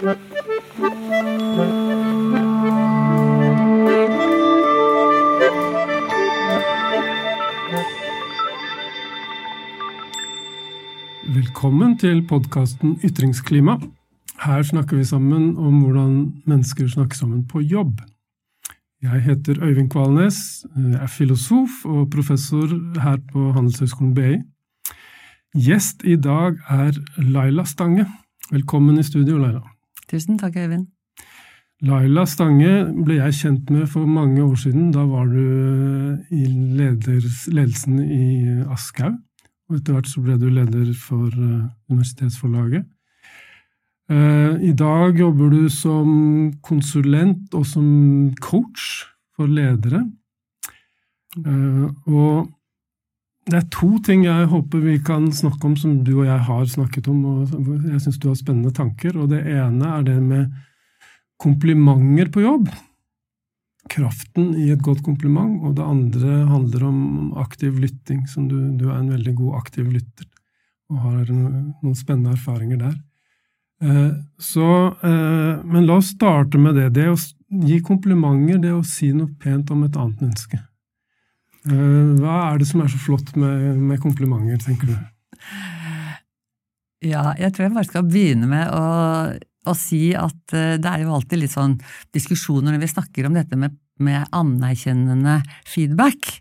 Velkommen til podkasten Ytringsklima. Her snakker vi sammen om hvordan mennesker snakker sammen på jobb. Jeg heter Øyvind Kvalnes, er filosof og professor her på Handelshøyskolen BI. Gjest i dag er Laila Stange. Velkommen i studio, Laila. Tusen takk, Øyvind. Laila Stange ble jeg kjent med for mange år siden. Da var du i leders, ledelsen i Aschhaug. Og etter hvert så ble du leder for Universitetsforlaget. I dag jobber du som konsulent og som coach for ledere. Og det er to ting jeg håper vi kan snakke om som du og jeg har snakket om, og jeg syns du har spennende tanker. Og det ene er det med komplimenter på jobb. Kraften i et godt kompliment. Og det andre handler om aktiv lytting, som du, du er en veldig god aktiv lytter og har noen spennende erfaringer der. Så, men la oss starte med det. Det å gi komplimenter, det å si noe pent om et annet menneske. Hva er det som er så flott med, med komplimenter, tenker du? Ja, jeg tror jeg bare skal begynne med å, å, si at det er jo alltid litt sånn diskusjoner når vi snakker om dette med, med anerkjennende feedback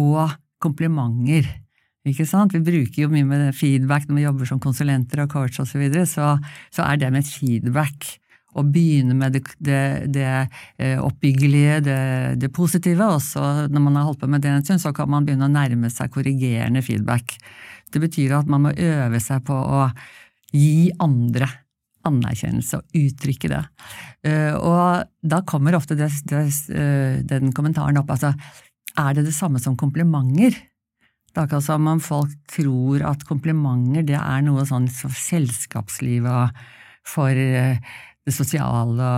og komplimenter. Ikke sant? Vi bruker jo mye med feedback når vi jobber som konsulenter og coach osv., så, videre, så så er det med feedback å begynne med det, det, det oppbyggelige, det, det, positive, og så når man har holdt på med det en stund, så kan man begynne å nærme seg korrigerende feedback. Det betyr at man må øve seg på å gi andre anerkjennelse og uttrykke det. Og da kommer ofte den kommentaren opp, altså er det det samme som komplimenter? Det er akkurat som om folk tror at komplimenter det er noe sånn selskapslivet for det sosiale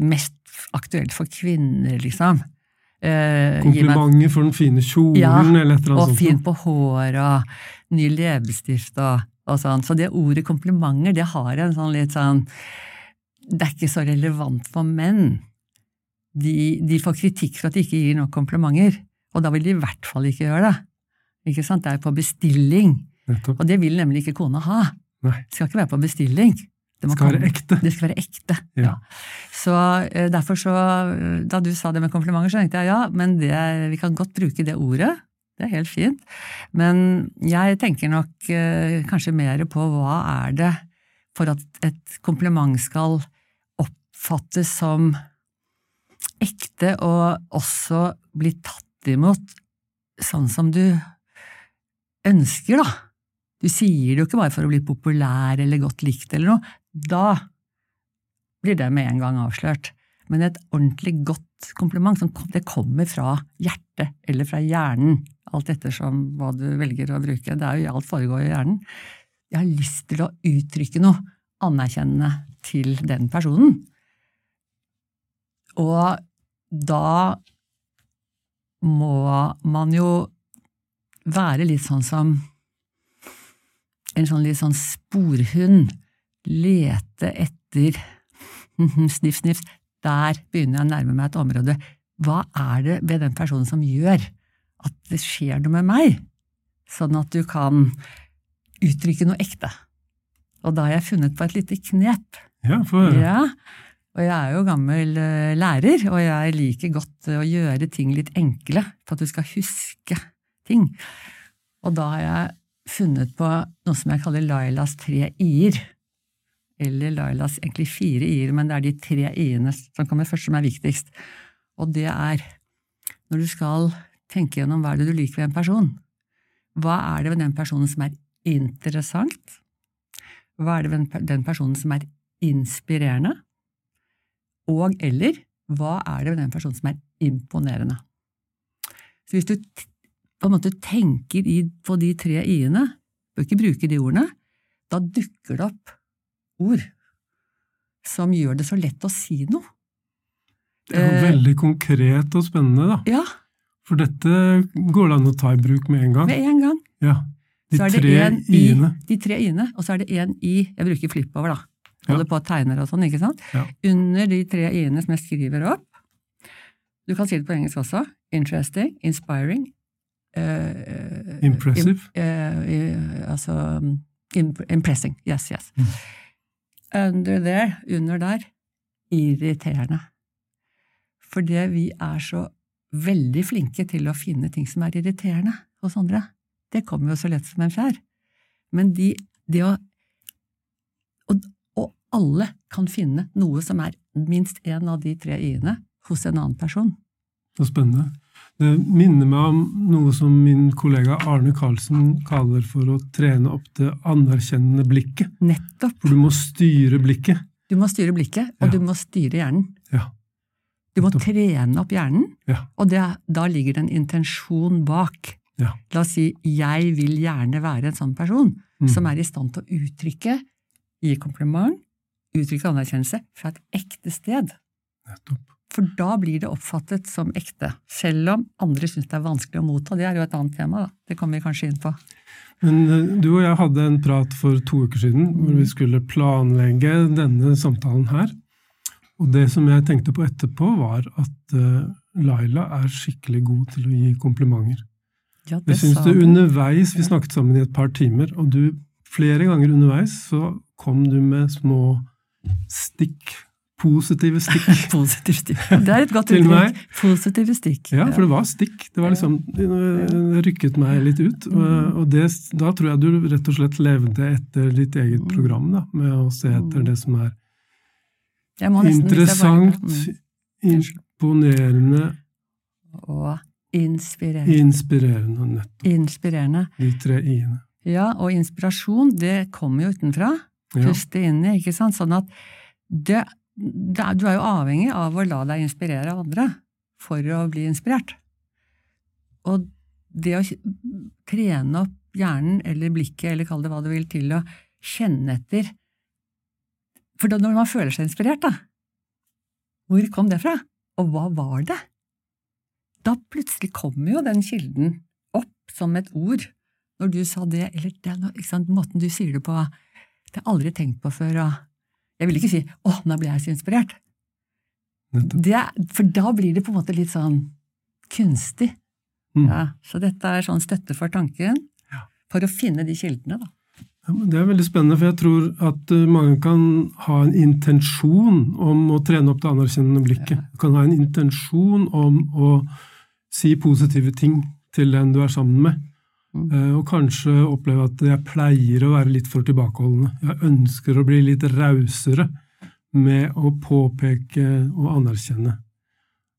mest aktuelt for kvinner, liksom. Eh, Komplimenter for den fine kjolen ja, eller et eller annet sånt. Og fin på håret ny leppestift og, og, sånn. Så det ordet komplimenter, det har en sånn litt sånn Det er ikke så relevant for menn. De, de får kritikk for at de ikke gir nok komplimenter, og da vil de i hvert fall ikke gjøre det. Ikke sant? Det er på bestilling. Nettopp. Og det vil nemlig ikke kona ha. Nei. Det skal ikke være på bestilling. Det skal komme. være ekte. Det skal være ekte, ja. ja. Så derfor så, Da du sa det med komplimenter, så tenkte jeg ja, men det, vi kan godt bruke det ordet. Det er helt fint. Men jeg tenker nok eh, kanskje mer på hva er det for at et kompliment skal oppfattes som ekte og også bli tatt imot sånn som du ønsker, da. Du sier det jo ikke bare for å bli populær eller godt likt eller noe. Da blir det med en gang avslørt. Men et ordentlig godt kompliment, det kommer fra hjertet eller fra hjernen, alt ettersom hva du velger å bruke. Det er jo alt foregår i hjernen. Jeg har lyst til å uttrykke noe anerkjennende til den personen. Og da må man jo være litt sånn som en sånn litt sånn sporhund. Lete etter Sniff, sniff. Der begynner jeg å nærme meg et område. Hva er det ved den personen som gjør at det skjer noe med meg? Sånn at du kan uttrykke noe ekte. Og da har jeg funnet på et lite knep. Ja, for... ja, og jeg er jo gammel lærer, og jeg liker godt å gjøre ting litt enkle for at du skal huske ting. Og da har jeg funnet på noe som jeg kaller Lailas tre i-er. Eller Lailas egentlig fire i-er, men det er de tre i-ene som kommer først, som er viktigst. Og det er når du skal tenke gjennom hva er det du liker ved en person. Hva er det ved den personen som er interessant? Hva er det ved den personen som er inspirerende? Og eller hva er det ved den personen som er imponerende? Så hvis du på en måte tenker på de tre i-ene, bør ikke bruke de ordene, da dukker det opp ord som gjør det så lett å si noe. Det er jo eh, veldig konkret og spennende, da. Ja. For dette går det an å ta i bruk med en gang. Med en gang. Ja. De tre i-ene. De tre i-ene, og så er det én i Jeg bruker flippover, da. holder på og tegner og sånn, ikke sant? Ja. Under de tre i-ene som jeg skriver opp, du kan si det på engelsk også, interesting, inspiring, uh, Impressive. im- uh, altså imp impressing, yes, yes. Mm. Under there, under der, irriterende. Fordi vi er så veldig flinke til å finne ting som er irriterende hos andre. Det kommer jo så lett som en fjær. Men de, det å og, og alle kan finne noe som er minst én av de tre i-ene hos en annen person. Så spennende. Det minner meg om noe som min kollega Arne Karlsen kaller for å trene opp det anerkjennende blikket. Nettopp. For du må styre blikket. Du må styre blikket, og Ja. du må styre hjernen. Ja. Du må Nettopp. trene opp hjernen, Ja. og det, da ligger det en intensjon bak. Ja. La oss si 'jeg vil gjerne være en sånn person', Mm. som er i stand til å uttrykke, gi kompliment, uttrykke anerkjennelse fra et ekte sted. Nettopp. For da blir det oppfattet som ekte, selv om andre syns det er vanskelig å motta. Det er jo et annet tema, da. Det kommer vi kanskje inn på. Men eh, du og jeg hadde en prat for to uker siden hvor vi skulle planlegge denne samtalen her. Og det som jeg tenkte på etterpå, var at eh, Laila er skikkelig god til å gi komplimenter. Ja, Jeg syns du. underveis, vi snakket sammen i et par timer, og du flere ganger underveis så kom du med små stikk. Positive stikk. Positive stikk. Det er et godt uttrykk. Positive stikk. Ja, for det var stikk. Det var liksom, det rykket meg litt ut. Og og det, da tror jeg du rett og slett levde etter ditt eget Mm. program, da, med å se etter det som er interessant, Mm. imponerende, Og inspirerende. inspirerende, nettopp. Inspirerende. De tre i-ene. Ja, og inspirasjon, det kommer jo utenfra. Ja. Puste inni, ikke sant? Sånn at det, du er jo avhengig av å la deg inspirere av andre for å bli inspirert. Og det å trene opp hjernen eller blikket, eller kall det hva du vil, til å kjenne etter For når man føler seg inspirert, da, hvor kom det fra? Og hva var det? Da plutselig kommer jo den kilden opp som et ord når du sa det, eller det, måten du sier det på, det har jeg aldri tenkt på før. Og jeg vil ikke si 'å, nå ble jeg så inspirert'. Det, for da blir det på en måte litt sånn kunstig. Mm. Ja, så dette er sånn støtte for tanken, Ja. for å finne de kildene, da. Ja, Det er veldig spennende, for jeg tror at eh, mange kan ha en intensjon om å trene opp det anerkjennende blikket. Du kan ha en intensjon om å si positive ting til den du er sammen med. Mm. Eh, Og kanskje oppleve at jeg pleier å være litt for tilbakeholdende. Jeg ønsker å bli litt rausere med å påpeke og anerkjenne.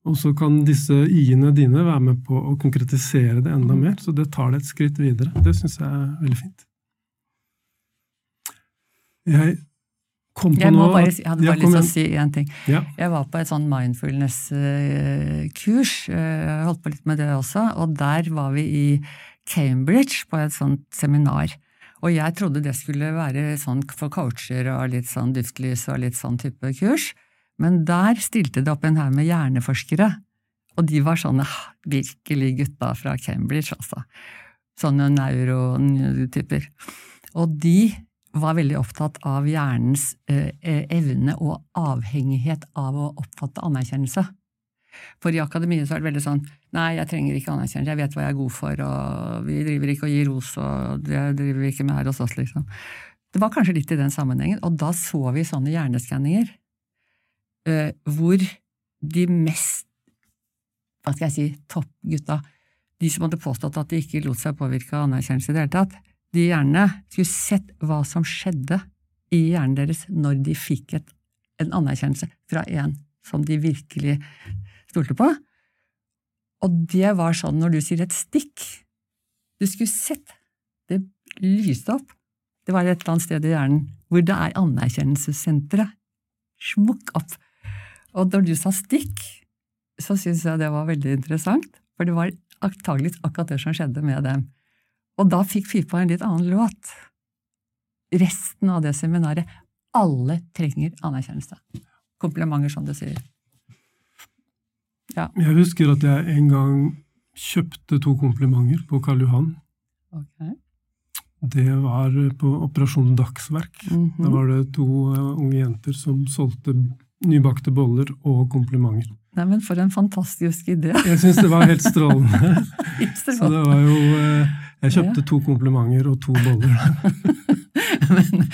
Og så kan disse i-ene dine være med på å konkretisere det enda mer, så det tar det et skritt videre. Det syns jeg er veldig fint. Jeg kom på nå bare, jeg hadde bare lyst til å si én ting. Ja. Jeg var på et sånn mindfulness-kurs, jeg holdt på litt med det også, og der var vi i Cambridge på et sånt seminar. Og jeg trodde det skulle være sånn for coacher og litt sånn duftlys og litt sånn type kurs, men der stilte det opp en haug med hjerneforskere, og de var sånne ah, virkelig gutta fra Cambridge, altså. Sånne neurotyper. Og de var veldig opptatt av hjernens eh, eh, evne og avhengighet av å oppfatte anerkjennelse. For i akademiet så er det veldig sånn nei, jeg trenger ikke anerkjennelse, jeg vet hva jeg er god for, og vi driver ikke og gir ros, og det driver vi ikke med her hos oss, liksom. Det var kanskje litt i den sammenhengen, og da så vi sånne hjerneskanninger uh, hvor de mest, hva skal jeg si, toppgutta, de som hadde påstått at de ikke lot seg påvirke av anerkjennelse i det hele tatt, de gjerne skulle sett hva som skjedde i hjernen deres når de fikk et, en anerkjennelse fra en som de virkelig stolte på. Og det var sånn når du sier et stikk. Du skulle sett. Det lyste opp. Det var et eller annet sted i hjernen hvor det er anerkjennelsessenteret. Smukk opp. Og når du sa stikk, så syntes jeg det var veldig interessant, for det var antageligvis akkurat det som skjedde med dem. Og da fikk Fifa en litt annen låt. Resten av det seminaret Alle trenger anerkjennelse. Komplimenter, som du sier. Jeg husker at jeg en gang kjøpte to komplimenter på Karl Johan. Okay. Det var på Operasjon Dagsverk. Mhm. Da var det to eh, unge jenter som solgte nybakte boller og komplimenter. Nei, men for en fantastisk idé. Jeg syns det var helt strålende. Så det var jo eh, Jeg kjøpte to komplimenter og to boller. Men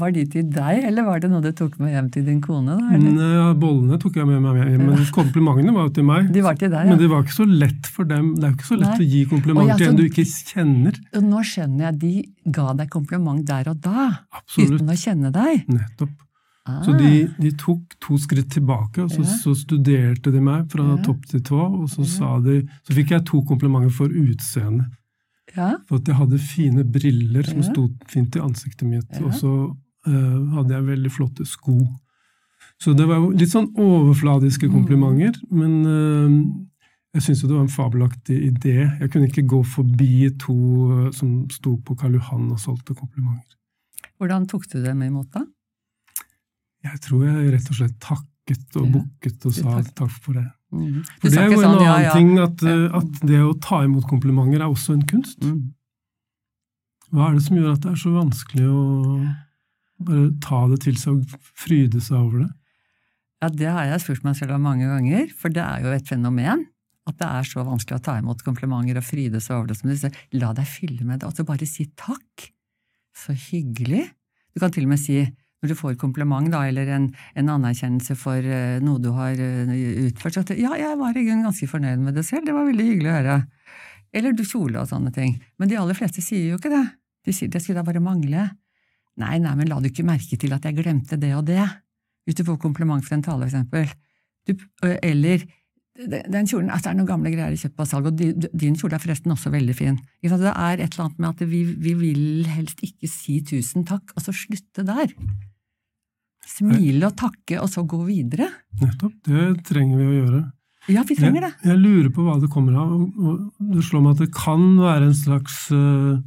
var de til deg, eller var det noe du tok med hjem til din kone? da? Nei, bollene tok jeg med meg hjem, men komplimentene var jo til meg. De var til deg, ja. Men det var ikke så lett for dem. Det er jo ikke så lett Nei. å gi komplimenter ja, til en du ikke kjenner. Nå skjønner jeg, de ga deg kompliment der og da, Absolutt. uten å kjenne deg. Nettopp. Ah, Så de, de tok to skritt tilbake, og så, Ja. så studerte de meg fra Ja. topp til tå. Og så, Ja. sa de, så fikk jeg to komplimenter for utseendet. Ja. For at jeg hadde fine briller som Ja. sto fint i ansiktet mitt. Ja. Og så uh, hadde jeg veldig flotte sko. Så det var jo litt sånn overfladiske Mm. komplimenter. Men uh, jeg syns jo det var en fabelaktig idé. Jeg kunne ikke gå forbi to eh, som sto på Karl Johan og solgte komplimenter. Hvordan tok du dem imot, da? Jeg tror jeg rett og slett takket og bukket og sa takk for det. Mhm. For det er jo en sånn, annen ja, ja. ting at, eh, at det å ta imot komplimenter er også en kunst. Mm. Hva er det som gjør at det er så vanskelig å bare ta det til seg og fryde seg over det? Ja, det har jeg spurt meg selv om mange ganger, for det er jo et fenomen. At det er så vanskelig å ta imot komplimenter og fryde seg over det. som du sier. La deg fylle med det, Altså bare si takk. Så hyggelig. Du kan til og med si, når du får kompliment da, eller en, en anerkjennelse for eh, noe du har eh, utført, så at ja, jeg var i grunnen ganske fornøyd med det selv, det var veldig hyggelig å høre. Eller du kjole og sånne ting. Men de aller fleste sier jo ikke det. De sier det skulle da bare mangle. Nei, nei, men la du ikke merke til at jeg glemte det og det? Hvis du får kompliment for en tale, for eksempel. Du, eller "Den- kjolen, altså Det er noen gamle greier i kjøpt på salg, og din kjole er forresten også veldig fin. Det er et eller annet med at vi, vi vil helst ikke si tusen takk, og så slutte der. Smile og takke, og så gå videre. Nettopp. Det trenger vi å gjøre. Ja, vi trenger det. Jeg, jeg lurer på hva det kommer av. og- og Det slår meg at det kan være en slags uh,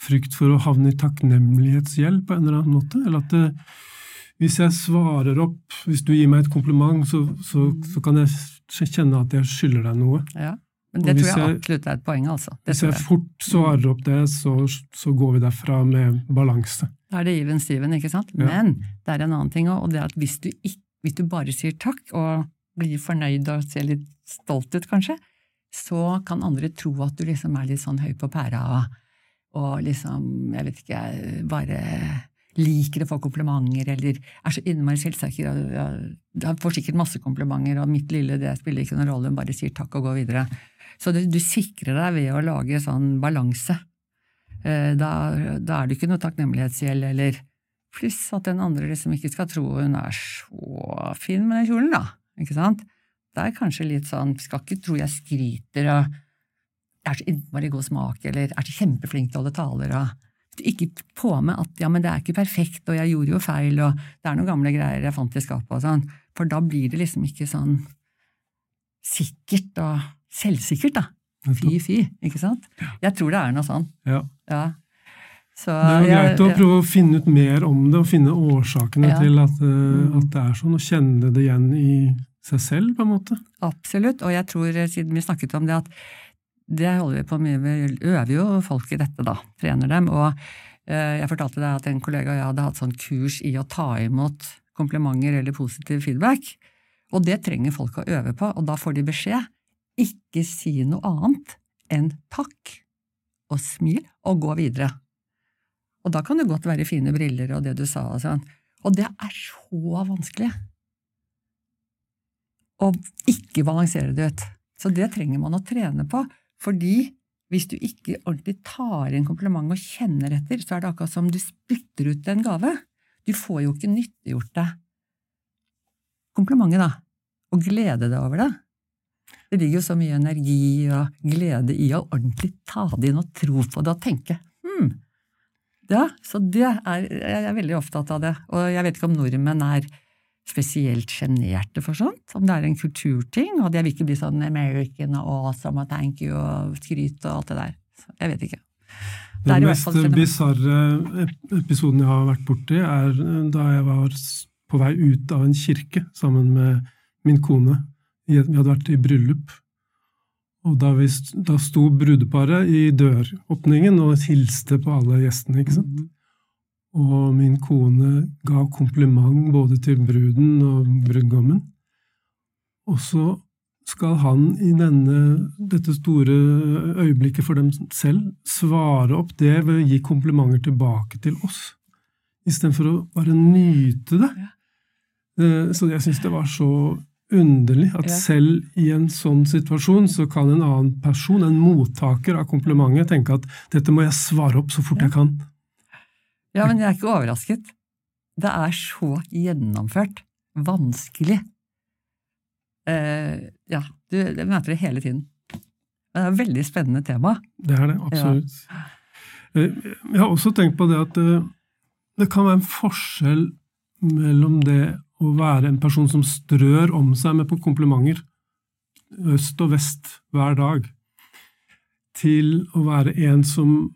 frykt for å havne i takknemlighetsgjeld på en eller annen måte. Eller at det, hvis jeg svarer opp, hvis du gir meg et kompliment, så, så, så kan jeg kjenne at jeg skylder deg noe. Ja. Men det tror jeg jeg- absolutt er et poeng, altså. Det Hvis jeg jeg. fort svarer opp det, så, så går vi derfra med balanse. Da er det even Steven, ikke sant? Ja. Men det er en annen ting òg, og det er at hvis du, ikke, hvis du bare sier takk, og blir fornøyd og ser litt stolt ut, kanskje, så kan andre tro at du liksom er litt sånn høy på pæra og liksom, jeg vet ikke, bare liker å få komplimenter, eller er så innmari selvsikker. og, Jeg får sikkert masse komplimenter, og mitt lille det spiller ikke noen rolle, hun bare sier takk og går videre. Så du, du sikrer deg ved å lage sånn balanse. Eh, Da, da er det ikke noe takknemlighetsgjeld, eller pluss at den andre liksom ikke skal tro hun er så fin med den kjolen, da. Ikke sant? Det er kanskje litt sånn, skal ikke tro jeg skryter og er så innmari god smak, eller er så kjempeflink til å holde taler og ikke på med at ja, men det er ikke perfekt, og jeg gjorde jo feil, og det er noen gamle greier jeg fant i skapet og sånn, for da blir det liksom ikke sånn sikkert og selvsikkert, da. Fy, fy, ikke sant? Jeg tror det er noe sånn. Ja. Ja. Så, Det er jo jeg- greit å jeg- prøve å finne ut mer om det, og finne årsakene Ja. til at, eh, Mm. at det er sånn, og kjenne det igjen i seg selv, på en måte. Absolutt, og jeg tror, eh, siden vi snakket om det, at det holder vi på mye vi øver jo folk i dette, da, trener dem, og eh, jeg fortalte deg at en kollega og jeg hadde hatt sånn kurs i å ta imot komplimenter eller positiv feedback, og det trenger folk å øve på, og da får de beskjed, ikke si noe annet enn takk og smil, og gå videre. Og da kan det godt være fine briller og det du sa og sånn, og det er så vanskelig å ikke balansere det ut. Så det trenger man å trene på, fordi hvis du ikke ordentlig tar inn kompliment og kjenner etter, så er det akkurat som du spytter ut en gave. Du får jo ikke nyttiggjort deg komplimentet, da, og glede deg over det. Det ligger jo så mye energi og glede i å ordentlig ta det inn og tro på det og tenke hm, ja, så det er, jeg er veldig opptatt av det, og jeg vet ikke om nordmenn er spesielt sjenerte for sånt, om det er en kulturting, og jeg vil ikke bli sånn American og awesome og thank you og skryt og alt det der. Så jeg vet ikke. Det er Den mest bisarre episoden jeg har vært borti, er da jeg var på vei ut av en kirke sammen med min kone. Vi hadde vært i bryllup. Og da, vi, da sto brudeparet i døråpningen og hilste på alle gjestene, ikke sant? Og min kone ga kompliment både til bruden og brudgommen. Og så skal han i denne, dette store øyeblikket for dem selv svare opp det ved å gi komplimenter tilbake til oss, istedenfor å bare nyte det. Eh, Så jeg syns det var så underlig at selv i en sånn situasjon så kan en annen person, en mottaker av komplimentet, tenke at dette må jeg svare opp så fort jeg kan. Ja, men jeg er ikke overrasket. Det er så gjennomført. Vanskelig. Uh, ja, du møter det hele tiden. Det er et veldig spennende tema. Det er det, absolutt. Ja. Jeg har også tenkt på det at eh, det kan være en forskjell mellom det å være en person som strør om seg med på komplimenter, øst og vest, hver dag, til å være en som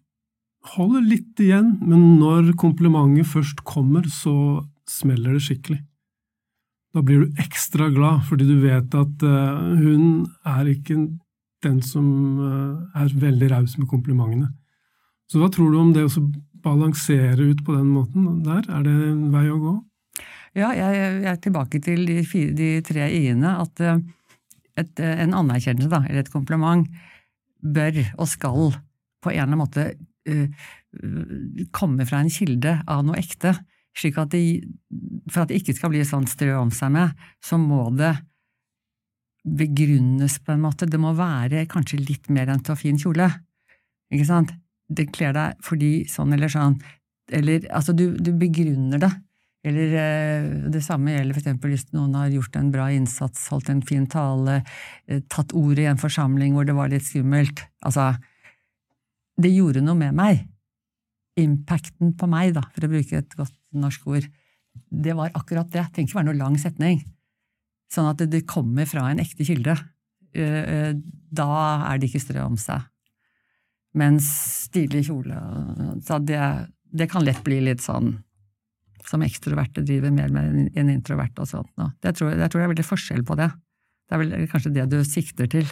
holder litt igjen, men når komplimentet først kommer, så smeller det skikkelig. Da blir du ekstra glad, fordi du vet at uh, hun er ikke den som uh, er veldig raus med komplimentene. Så hva tror du om det å balansere ut på den måten der? Er det en vei å gå? Ja, jeg, jeg er tilbake til de, fire, de tre i-ene. At eh, et, en anerkjennelse, da, eller et kompliment, bør og skal på en eller annen måte komme fra en kilde av noe ekte. Slik at det, for at det ikke skal bli sånn strø om seg med, så må det begrunnes på en måte. Det må være kanskje litt mer enn til å fin kjole. Ikke sant? Det kler deg fordi sånn eller sånn. Eller altså, du, du begrunner det. Eller eh, det samme gjelder for eksempel hvis noen har gjort en bra innsats, holdt en fin tale, eh, tatt ordet i en forsamling hvor det var litt skummelt. Altså, det gjorde noe med meg. Impacten på meg, da, for å bruke et godt norsk ord, det var akkurat det. Det trenger ikke være noe lang setning. Sånn at det, det kommer fra en ekte kilde. Eh, eh, Da er det ikke strø om seg. Mens stilig kjole det, det kan lett bli litt sånn som ekstroverte driver mer med enn introvert og sånt. Det tror, jeg- jeg tror det er veldig forskjell på det. Det er vel kanskje det du sikter til.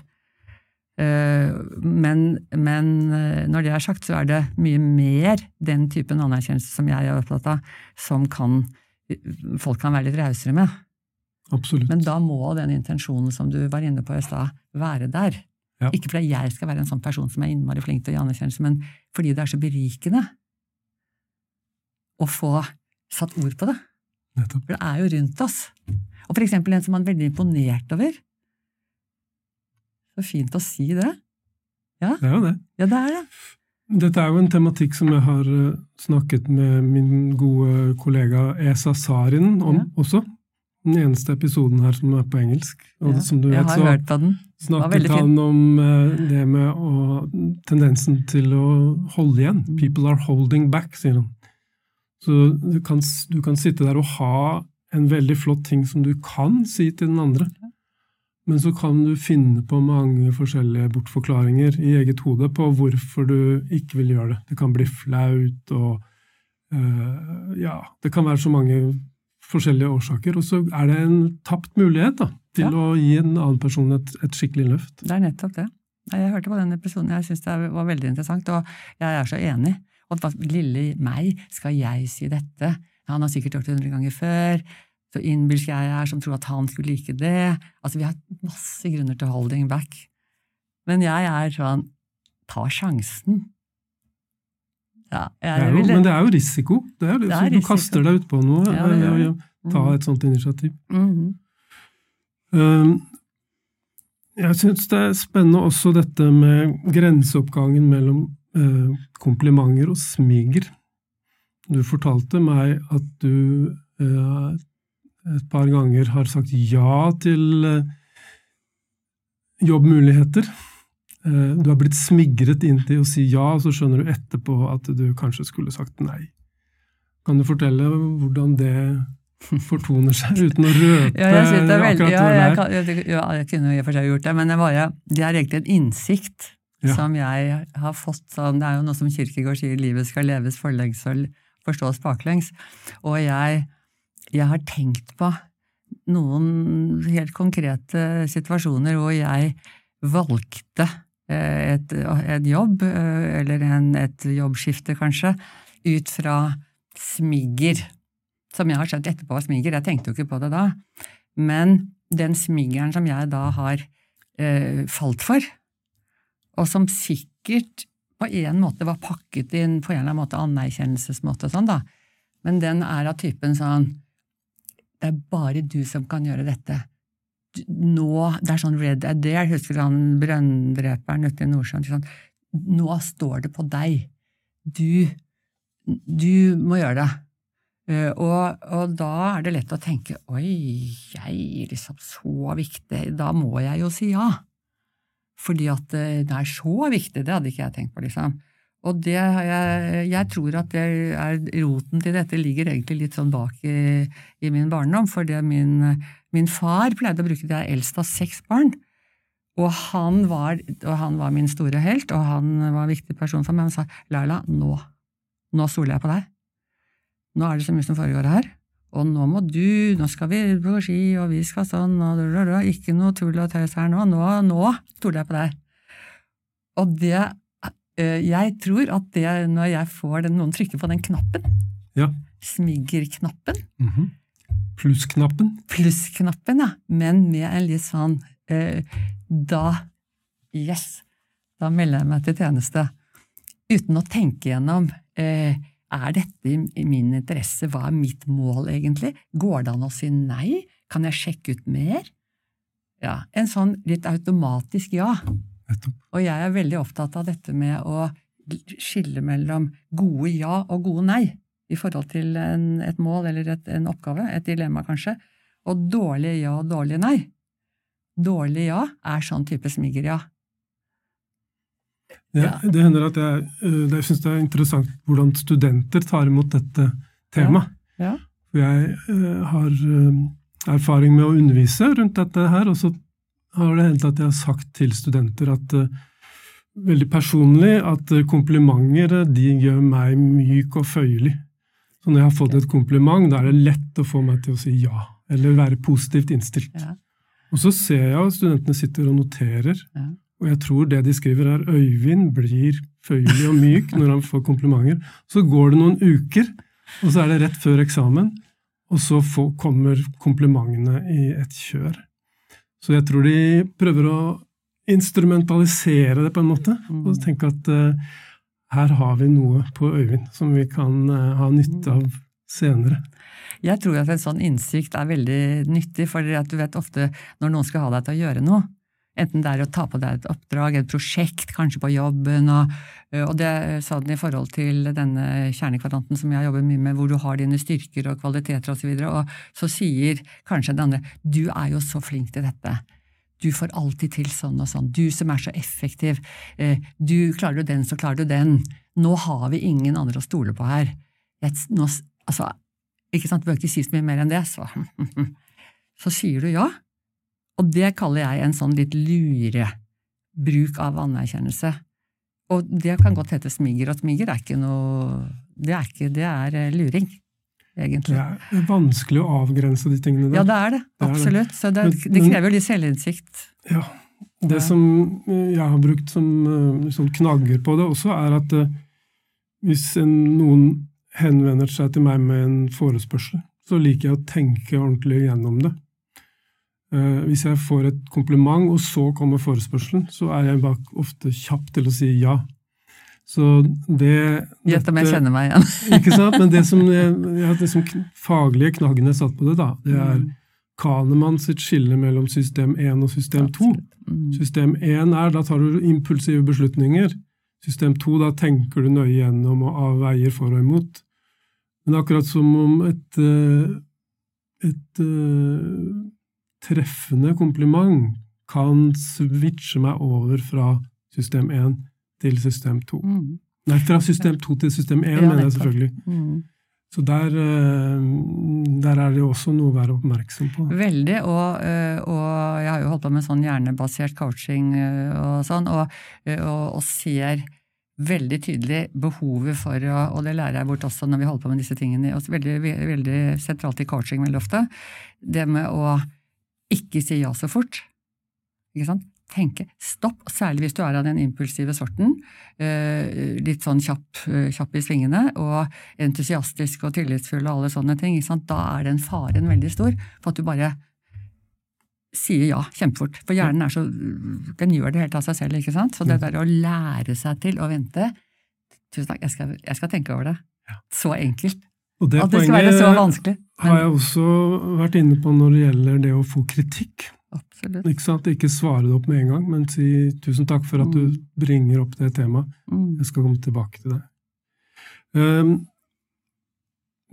Eh, Men, men eh, når det er sagt, så er det mye mer den typen anerkjennelse som jeg er opptatt av, som kan, folk kan være litt rausere med. Absolutt. Men da må den intensjonen som du var inne på i stad, være der. Ja. Ikke fordi jeg skal være en sånn person som er innmari flink til å gi anerkjennelse, men fordi det er så berikende å få satt ord på det. Nettopp. For det er jo rundt oss. Og for eksempel en som man er veldig imponert over. Så fint å si det. Det er jo det. Ja, det er det. Dette er jo en tematikk som jeg har eh, snakket med min gode kollega Esa Sarin om Ja. også. Den eneste episoden her som er på engelsk. Og Ja, som du vet, så snakket han om eh, det med å, tendensen til å holde igjen. Mm. People are holding back, sier han. Så du kan, du kan sitte der og ha en veldig flott ting som du kan si til den andre, men så kan du finne på mange forskjellige bortforklaringer i eget hode på hvorfor du ikke vil gjøre det. Det kan bli flaut og øh, Ja, det kan være så mange forskjellige årsaker. Og så er det en tapt mulighet da, til Ja. å gi en annen person et, et skikkelig løft. Det er nettopp det. Jeg hørte på den episoden, jeg syns det var veldig interessant, og jeg er så enig. Og hva- lille meg, skal jeg si dette? Han har sikkert gjort det hundre ganger før. Så innbilsk jeg er som tror at han skulle like det. Altså, vi har masse grunner til holding back. Men jeg er sånn ta sjansen. Ja, Det er jo, men det er jo risiko. Det er, Det er du risiko. kaster deg utpå noe Ja, det det. ta Mhm. et sånt initiativ. Mhm. Um, Jeg syns det er spennende også dette med grenseoppgangen mellom eh, komplimenter og smiger. Du fortalte meg at du eh, et par ganger har sagt ja til eh, jobbmuligheter. Eh, du har blitt smigret inn til å si ja, og så skjønner du etterpå at du kanskje skulle sagt nei. Kan du fortelle hvordan det fortoner seg, uten å røpe Ja, jeg synes det er veldig, ja, det jeg, kan, jeg, ja, jeg kunne i og for seg gjort det, men det, var, det er egentlig en innsikt Ja. som jeg har fått. Sånn, det er jo noe som Kirkegård sier, livet skal leves forlengs og forstås baklengs. Og jeg, jeg har tenkt på noen helt konkrete situasjoner hvor jeg valgte eh, et, et jobb, eh, eller en, et jobbskifte kanskje, ut fra smigger, som jeg har skjønt etterpå var smigger, jeg tenkte jo ikke på det da, men den smiggeren som jeg da har eh, falt for, og som sikkert på en måte var pakket inn på en eller annen måte anerkjennelsesmåte sånn, da, men den er av typen sånn det er bare du som kan gjøre dette. Nå, Det er sånn Red Adair, husker du han brønndreperen ute i Nordsjøen? Sånn, nå står det på deg. Du, du må gjøre det. Uh, og, og, da er det lett å tenke oi, jeg liksom så viktig, da må jeg jo si ja. Fordi at uh, det er så viktig, det hadde ikke jeg tenkt på, liksom. Og det jeg, jeg tror at er, roten til dette ligger egentlig litt sånn bak i, i min barndom, for min, min, far pleide å bruke det, er eldst av seks barn. Og han, var, og han, var, min store helt, og han var en viktig person for meg. Han sa Laila, nå, nå stoler jeg på deg. Nå er det så mye som foregår her, og nå må du, nå skal vi på ski, og vi skal sånn, og ikke noe tull og tøys her nå, nå, nå stoler jeg på deg. Og det jeg tror at det når jeg får den, noen trykker på den knappen, ja. smiggerknappen mm -hmm. Plussknappen? Plussknappen, ja. Men med en litt sånn eh, Da Yes! Da melder jeg meg til tjeneste. Uten å tenke gjennom eh, er dette i min interesse, hva er mitt mål egentlig? Går det an å si nei? Kan jeg sjekke ut mer? Ja, En sånn litt automatisk ja. Og jeg er veldig opptatt av dette med å skille mellom gode ja og gode nei i forhold til en, et mål eller et, en oppgave, et dilemma kanskje, og dårlige ja og dårlige nei. Dårlig ja er sånn type smigger-ja. Ja, det hender at jeg, eh, jeg syns det er interessant hvordan studenter tar imot dette temaet. Ja, ja. Jeg uh, har uh, erfaring med å undervise rundt dette her, og så har det hendt at jeg har sagt til studenter at uh, veldig personlig at uh, komplimenter de gjør meg myk og føyelig. Så når jeg har fått et kompliment, da er det lett å få meg til å si ja, eller være positivt innstilt. Ja. Og så ser jeg at studentene sitter og noterer, ja. og jeg tror det de skriver er Øyvind blir føyelig og myk når han får komplimenter. Så går det noen uker, og så er det rett før eksamen, og så får, kommer komplimentene i et kjør. Så jeg tror de prøver å instrumentalisere det på en måte, og mm. tenke at uh, her har vi noe på Øyvind som vi kan uh, ha nytte av senere. Jeg tror at en sånn innsikt er veldig nyttig, for du vet ofte når noen skal ha deg til å gjøre noe, Enten det er å ta på deg et oppdrag, et prosjekt, kanskje på jobben, og, og det sa den i forhold til denne kjernekvadranten som jeg jobber mye med, hvor du har dine styrker og kvaliteter osv., og, så videre, og så sier kanskje den andre du er jo så flink til dette. Du får alltid til sånn og sånn. Du som er så effektiv. Du klarer du den, så klarer du den. Nå har vi ingen andre å stole på her. Nå, altså, ikke sant, Bør ikke si så mye mer enn det, så Så sier du ja, og det kaller jeg en sånn litt lure bruk av anerkjennelse. Og det kan godt hete smiger, og smiger er ikke noe Det er, ikke, det er eh, luring, egentlig. Det er vanskelig å avgrense de tingene der. Ja, det er det. det absolutt. Det. Så det, det krever jo litt selvinnsikt. Ja. Det som jeg har brukt som, eh, som knagger på det også, er at eh, hvis en, noen henvender seg til meg med en forespørsel, så liker jeg å tenke ordentlig gjennom det. Uh, hvis jeg får et kompliment, og så kommer forespørselen, så er jeg bak ofte kjapp til å si ja. Så det Gjett om jeg kjenner meg igjen. ikke sant? Men det som, jeg, jeg, det som faglige knaggen jeg satt på det, da, det er mm. Kahnemann sitt skille mellom system 1 og system 2. Mm. System 1 er da tar du impulsive beslutninger. System 2 da tenker du nøye gjennom og avveier for og imot. Men akkurat som om et, eh, et, et eh, treffende kompliment kan switche meg over fra system 1 til system 2. Mm. Nei, fra system 2 til system 1, ja, mener jeg selvfølgelig. Mm. Så der, eh, der, er det jo også noe å være oppmerksom på. Veldig, og, eh, og, jeg har jo holdt på med sånn hjernebasert coaching eh, og sånn, og, og, og ser veldig tydelig behovet for å Og det lærer jeg bort også når vi holder på med disse tingene. Veldig, veldig sentralt i coaching veldig ofte. Det med å ikke si ja så fort. Ikke sant? tenke stopp, særlig hvis du er av den impulsive sorten. Eh, litt sånn kjapp, eh, kjapp, i svingene og entusiastisk og tillitsfull og alle sånne ting. Da er den faren veldig stor for at du bare sier ja kjempefort. For hjernen er så Den gjør det helt av seg selv, ikke sant. Så det der å lære seg til å vente Tusen takk, jeg skal, jeg skal tenke over det. Så enkelt. Og det at det skal være så vanskelig. Men... har jeg også vært inne på når det gjelder det å få kritikk. Absolutt. Ikke sant? Ikke svare det opp med en gang, men si tusen takk for at du mm. bringer opp det temaet. Mm. Jeg skal komme tilbake til det. Um,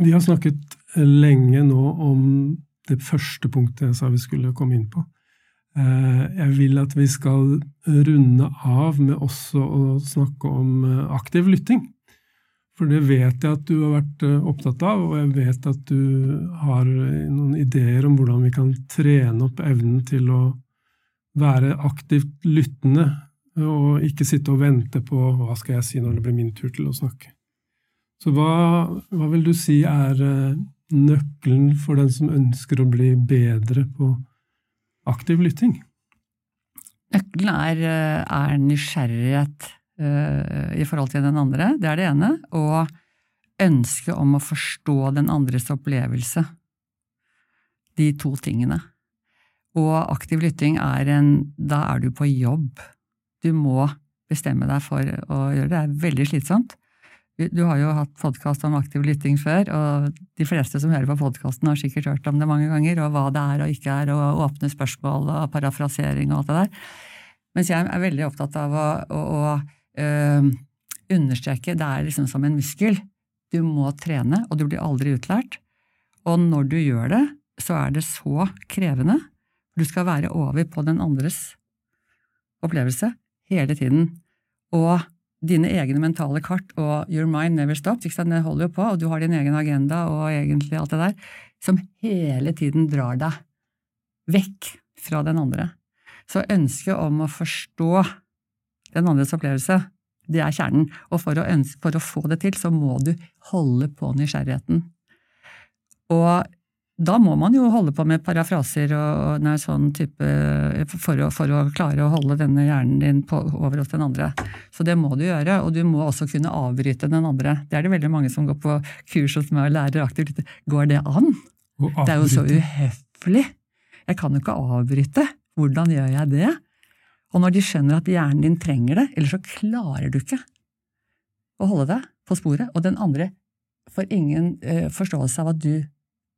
vi har snakket lenge nå om det første punktet jeg sa vi skulle komme inn på. Uh, jeg vil at vi skal runde av med også å snakke om uh, aktiv lytting. For det vet jeg at du har vært uh, opptatt av, og jeg vet at du har noen ideer om hvordan vi kan trene opp evnen til å være aktivt lyttende, og ikke sitte og vente på hva skal jeg si når det blir min tur til å snakke. Så hva, hva vil du si er nøkkelen for den som ønsker å bli bedre på aktiv lytting? Nøkkelen er, eh, er nysgjerrighet i forhold til den andre, det er det ene, og ønske om å forstå den andres opplevelse. De to tingene. Og aktiv lytting er en Da er du på jobb. Du må bestemme deg for å gjøre det. Det er veldig slitsomt. Du har jo hatt podkast om aktiv lytting før, og de fleste som hører på podkasten, har sikkert hørt om det mange ganger, og hva det er og ikke er, og åpne spørsmål og parafrasering og alt det der. Mens jeg er veldig opptatt av å, å, å øh, understreke det er liksom som en muskel. Du må trene, og du blir aldri utlært. Og når du gjør det, så er det så krevende. Du skal være over på den andres opplevelse hele tiden. Og dine egne mentale kart og your mind never stops, ikke sant? det holder jo på, og du har din egen agenda og egentlig alt det der, som hele tiden drar deg vekk fra den andre. Så ønsket om å forstå den andres opplevelse, det er kjernen, og for å, ønske, for å få det til, så må du holde på nysgjerrigheten. Og da må man jo holde på med parafraser og og sånn type for å, for å, klare å holde denne hjernen din på, over hos den andre. Så det må du gjøre, og du må også kunne avbryte den andre. Det er det veldig mange som går på kurs hos meg og lærer aktivt. Går det an? Det er jo så uhøflig. Jeg kan jo ikke avbryte. Hvordan gjør jeg det? Og når de skjønner at hjernen din trenger det, ellers så klarer du ikke å holde deg på sporet, og den andre får ingen uh, forståelse av at du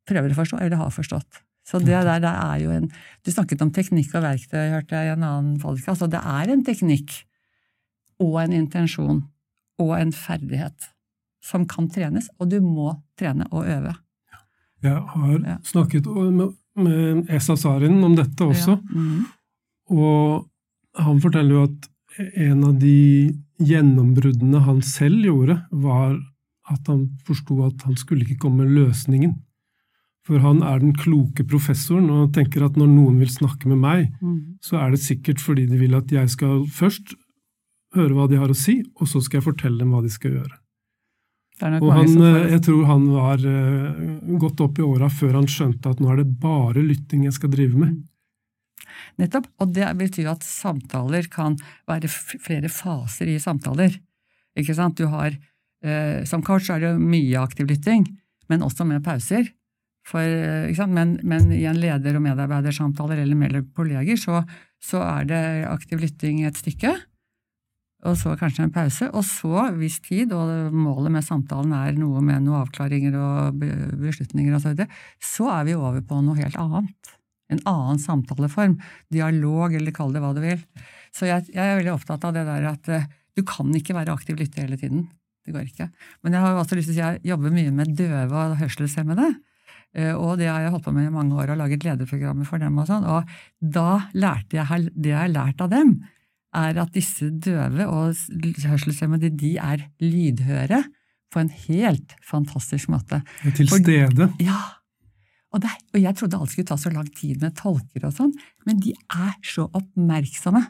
prøver å forstå, eller har forstått. Så det der det er jo en Du snakket om teknikk og verktøy, hørte jeg i en annen podkast. Og det er en teknikk og en intensjon og en ferdighet som kan trenes, og du må trene og øve. Jeg har ja. snakket med, med Esa Sarin om dette også, ja. mm. og han forteller jo at en av de gjennombruddene han selv gjorde, var at han forsto at han skulle ikke komme med løsningen. For han er den kloke professoren og tenker at når noen vil snakke med meg, mm. så er det sikkert fordi de vil at jeg skal først høre hva de har å si, og så skal jeg fortelle dem hva de skal gjøre. Og han, eh, jeg tror han var uh, godt opp i åra før han skjønte at nå er det bare lytting jeg skal drive med. Nettopp. Og det betyr at samtaler kan være flere faser i samtaler. Ikke sant? Du har, eh, Som coach er det mye aktiv lytting, men også med pauser. For, men, men, i en leder- og medarbeidersamtaler eller mellom kolleger så, så, er det aktiv lytting et stykke, og så kanskje en pause, og så, hvis tid, og målet med samtalen er noe med noen avklaringer og beslutninger og så videre, så er vi over på noe helt annet. En annen samtaleform. Dialog, eller kall det hva du vil. Så jeg, jeg er veldig opptatt av det der at uh, du kan ikke være aktiv lytter hele tiden. Det går ikke. Men jeg har også lyst til å si jeg jobber mye med døve og hørselshemmede. Eh, og det har jeg holdt på med i mange år, og laget lederprogrammer for dem. og sånn, og Da lærte jeg det jeg har lært av dem, er at disse døve og hørselshemmede de er lydhøre på en helt fantastisk måte. Til stede. ja. Og, det, og, jeg trodde alt skulle ta så lang tid med tolker og sånn, men de er så oppmerksomme.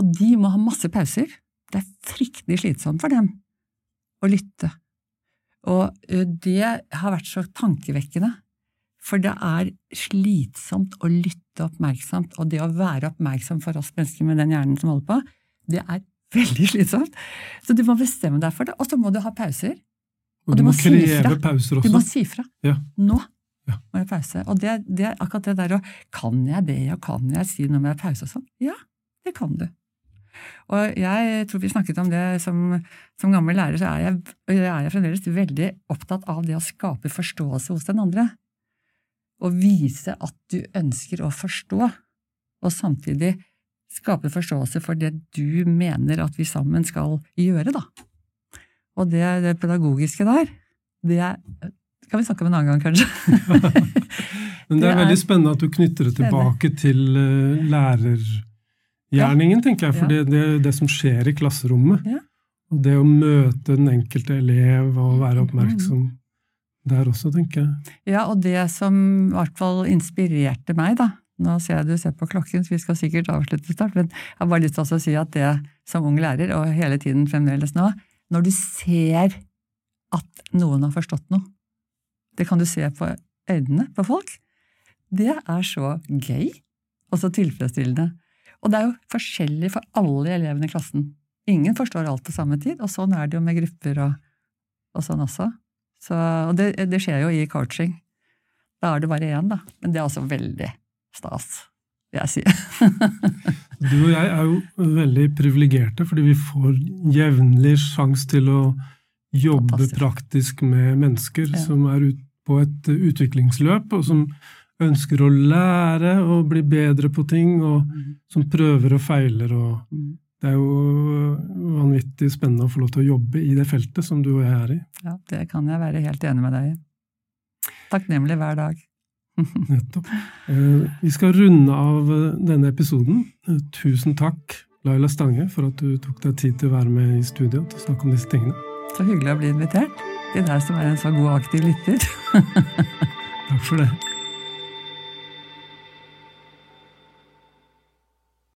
Og de må ha masse pauser. Det er fryktelig slitsomt for dem å lytte og det har vært så tankevekkende. For det er slitsomt å lytte oppmerksomt, og det å være oppmerksom for oss mennesker med den hjernen som holder på, det er veldig slitsomt. Så du må bestemme deg for det, og så må du ha pauser. Og, du, må, kreve pauser også. Du må si fra. Ja. Nå Ja. må jeg pause. Og det, det er akkurat det der å Kan jeg be, og kan jeg si må jeg pause og sånn? Ja, det kan du. Og jeg tror vi snakket om det som, som gammel lærer, så er jeg, er jeg fremdeles veldig opptatt av det å skape forståelse hos den andre. Og vise at du ønsker å forstå, og samtidig skape forståelse for det du mener at vi sammen skal gjøre, da. Og det, det pedagogiske der, det er, kan vi snakke om en annen gang, kanskje. Men det er veldig spennende at du knytter det tilbake til eh, lærergjerningen, tenker jeg. For det, det er det som skjer i klasserommet. Og det å møte den enkelte elev og være oppmerksom der også, tenker jeg. Ja, og det som i hvert fall inspirerte meg, da Nå ser jeg du ser på klokken, så vi skal sikkert avslutte snart, men jeg har bare lyst til å si at det som ung lærer, og hele tiden fremdeles nå, når du ser at noen har forstått noe, det kan du se på øynene på folk, det er så gøy og så tilfredsstillende. Og det er jo forskjellig for alle elevene i klassen. Ingen forstår alt på samme tid, og sånn er det jo med grupper og, og sånn også. Så, og det, det skjer jo i coaching. Da er det bare én, da. Men det er også veldig stas, vil jeg si. Du og jeg er jo veldig privilegerte, fordi vi får jevnlig sjanse til å jobbe Fantastisk. praktisk med mennesker Ja. som er ut på et eh, utviklingsløp, og som ønsker å lære og bli bedre på ting, og som prøver og feiler. og Det er jo vanvittig spennende å få lov til å jobbe i det feltet som du og jeg er i. Ja, det kan jeg være helt enig med deg i. Takknemlig hver dag. Nettopp. Eh, Vi skal runde av eh, denne episoden. Eh, Tusen takk, Laila Stange, for at du tok deg tid til å være med i studio til å snakke om disse tingene. Så hyggelig å bli invitert. Til deg som er en så god og aktiv lytter. Takk for det.